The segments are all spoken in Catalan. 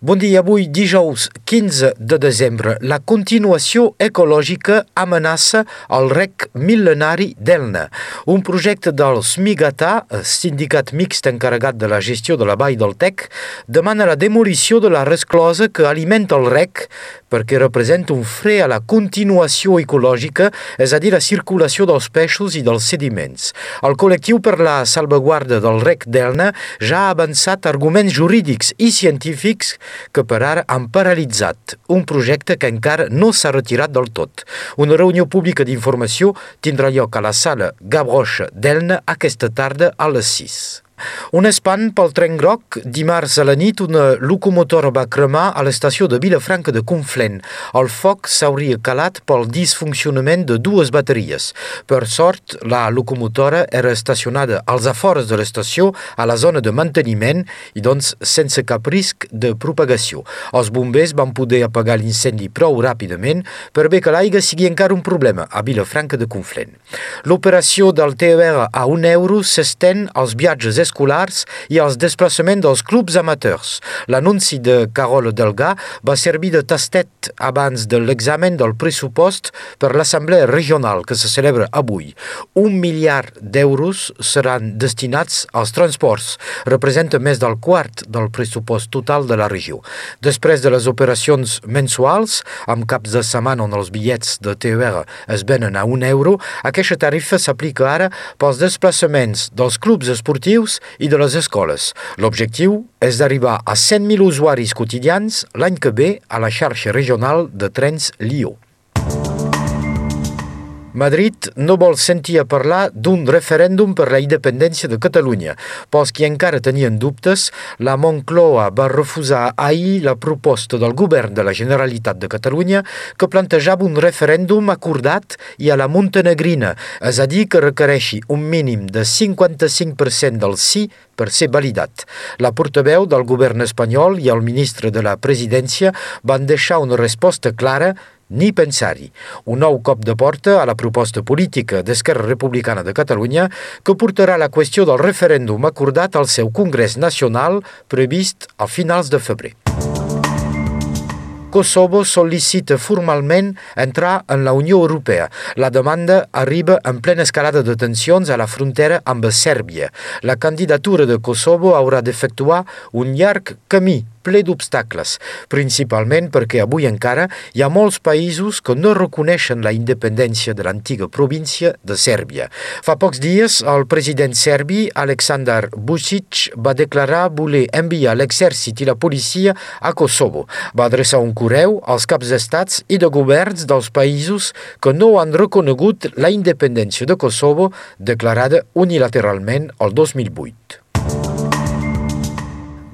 Bon dia, avui dijous 15 de desembre. La continuació ecològica amenaça el rec mil·lenari d'Elna. Un projecte del SMIGATA, sindicat mixt encarregat de la gestió de la vall del Tec, demana la demolició de la resclosa que alimenta el rec perquè representa un fre a la continuació ecològica, és a dir, la circulació dels peixos i dels sediments. El col·lectiu per la salvaguarda del rec d'Elna ja ha avançat arguments jurídics i científics que per ara han paralitzat un projecte que encara no s'ha retirat del tot. Una reunió pública d'informació tindrà lloc a la sala Gavroche d'Elna aquesta tarda a les 6. Un espant pel tren groc. Dimarts a la nit una locomotora va cremar a l'estació de Vilafranca de Conflent. El foc s'hauria calat pel disfuncionament de dues bateries. Per sort, la locomotora era estacionada als afores de l'estació a la zona de manteniment i doncs sense cap risc de propagació. Els bombers van poder apagar l'incendi prou ràpidament per bé que l'aigua sigui encara un problema a Vilafranca de Conflent. L'operació del TER a un euro s'estén als viatges escolars i als desplaçaments dels clubs amateurs. L'anunci de Carol Delga va servir de tastet abans de l'examen del pressupost per l'Assemblea Regional que se celebra avui. Un miliard d'euros seran destinats als transports, representa més del quart del pressupost total de la regió. Després de les operacions mensuals, amb caps de setmana on els bitllets de TER es venen a un euro, aquesta tarifa s'aplica ara pels desplaçaments dels clubs esportius i de les escoles. L'objectiu és d'arribar a 100.000 usuaris quotidians l'any que ve a la xarxa regional de trens Lió. Madrid no vol sentir a parlar d'un referèndum per la independència de Catalunya. Pels qui encara tenien dubtes, la Moncloa va refusar ahir la proposta del govern de la Generalitat de Catalunya que plantejava un referèndum acordat i a la montenegrina, és a dir, que requereixi un mínim de 55% del sí per ser validat. La portaveu del govern espanyol i el ministre de la presidència van deixar una resposta clara ni pensar-hi. Un nou cop de porta a la proposta política d'Esquerra Republicana de Catalunya que portarà la qüestió del referèndum acordat al seu Congrés Nacional previst a finals de febrer. Kosovo sol·licita formalment entrar en la Unió Europea. La demanda arriba en plena escalada de tensions a la frontera amb Sèrbia. La candidatura de Kosovo haurà d'efectuar un llarg camí ple d'obstacles, principalment perquè avui encara hi ha molts països que no reconeixen la independència de l'antiga província de Sèrbia. Fa pocs dies, el president serbi, Aleksandar Vucic, va declarar voler enviar l'exèrcit i la policia a Kosovo. Va adreçar un correu als caps d'estats i de governs dels països que no han reconegut la independència de Kosovo declarada unilateralment el 2008.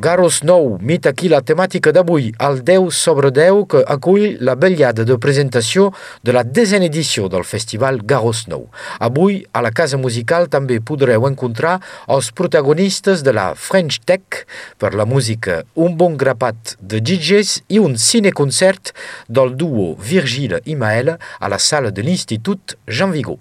Garros Nou, mit aquí la temàtica d'avui, el 10 sobre 10 que acull la bellada de presentació de la desena edició del Festival Garros Nou. Avui, a la Casa Musical també podreu encontrar els protagonistes de la French Tech per la música, un bon grapat de DJs i un cineconcert del duo Virgile i Maël a la sala de l'Institut Jean Vigo.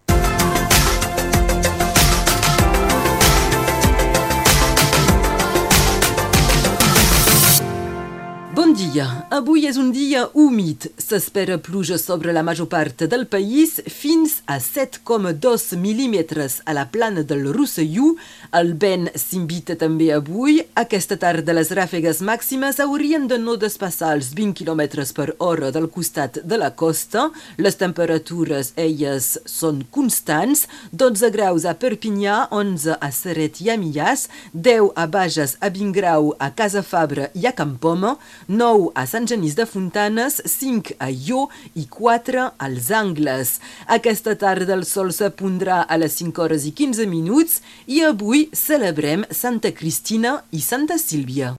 Dia. Avui és un dia humit. S'espera pluja sobre la major part del país fins a 7,2 mil·límetres a la plana del Rosselló. El vent s'invita també avui. Aquesta tarda les ràfegues màximes haurien de no despassar els 20 km per hora del costat de la costa. Les temperatures, elles, són constants. 12 graus a Perpinyà, 11 a Seret i a Millàs, 10 a Bages, a Vingrau, a Casa Fabra i a Campoma, 9 a Sant Genís de Fontanes, 5 a Ió i 4 als Angles. Aquesta tarda el sol s'apondrà a les 5 hores i 15 minuts i avui celebrem Santa Cristina i Santa Sílvia.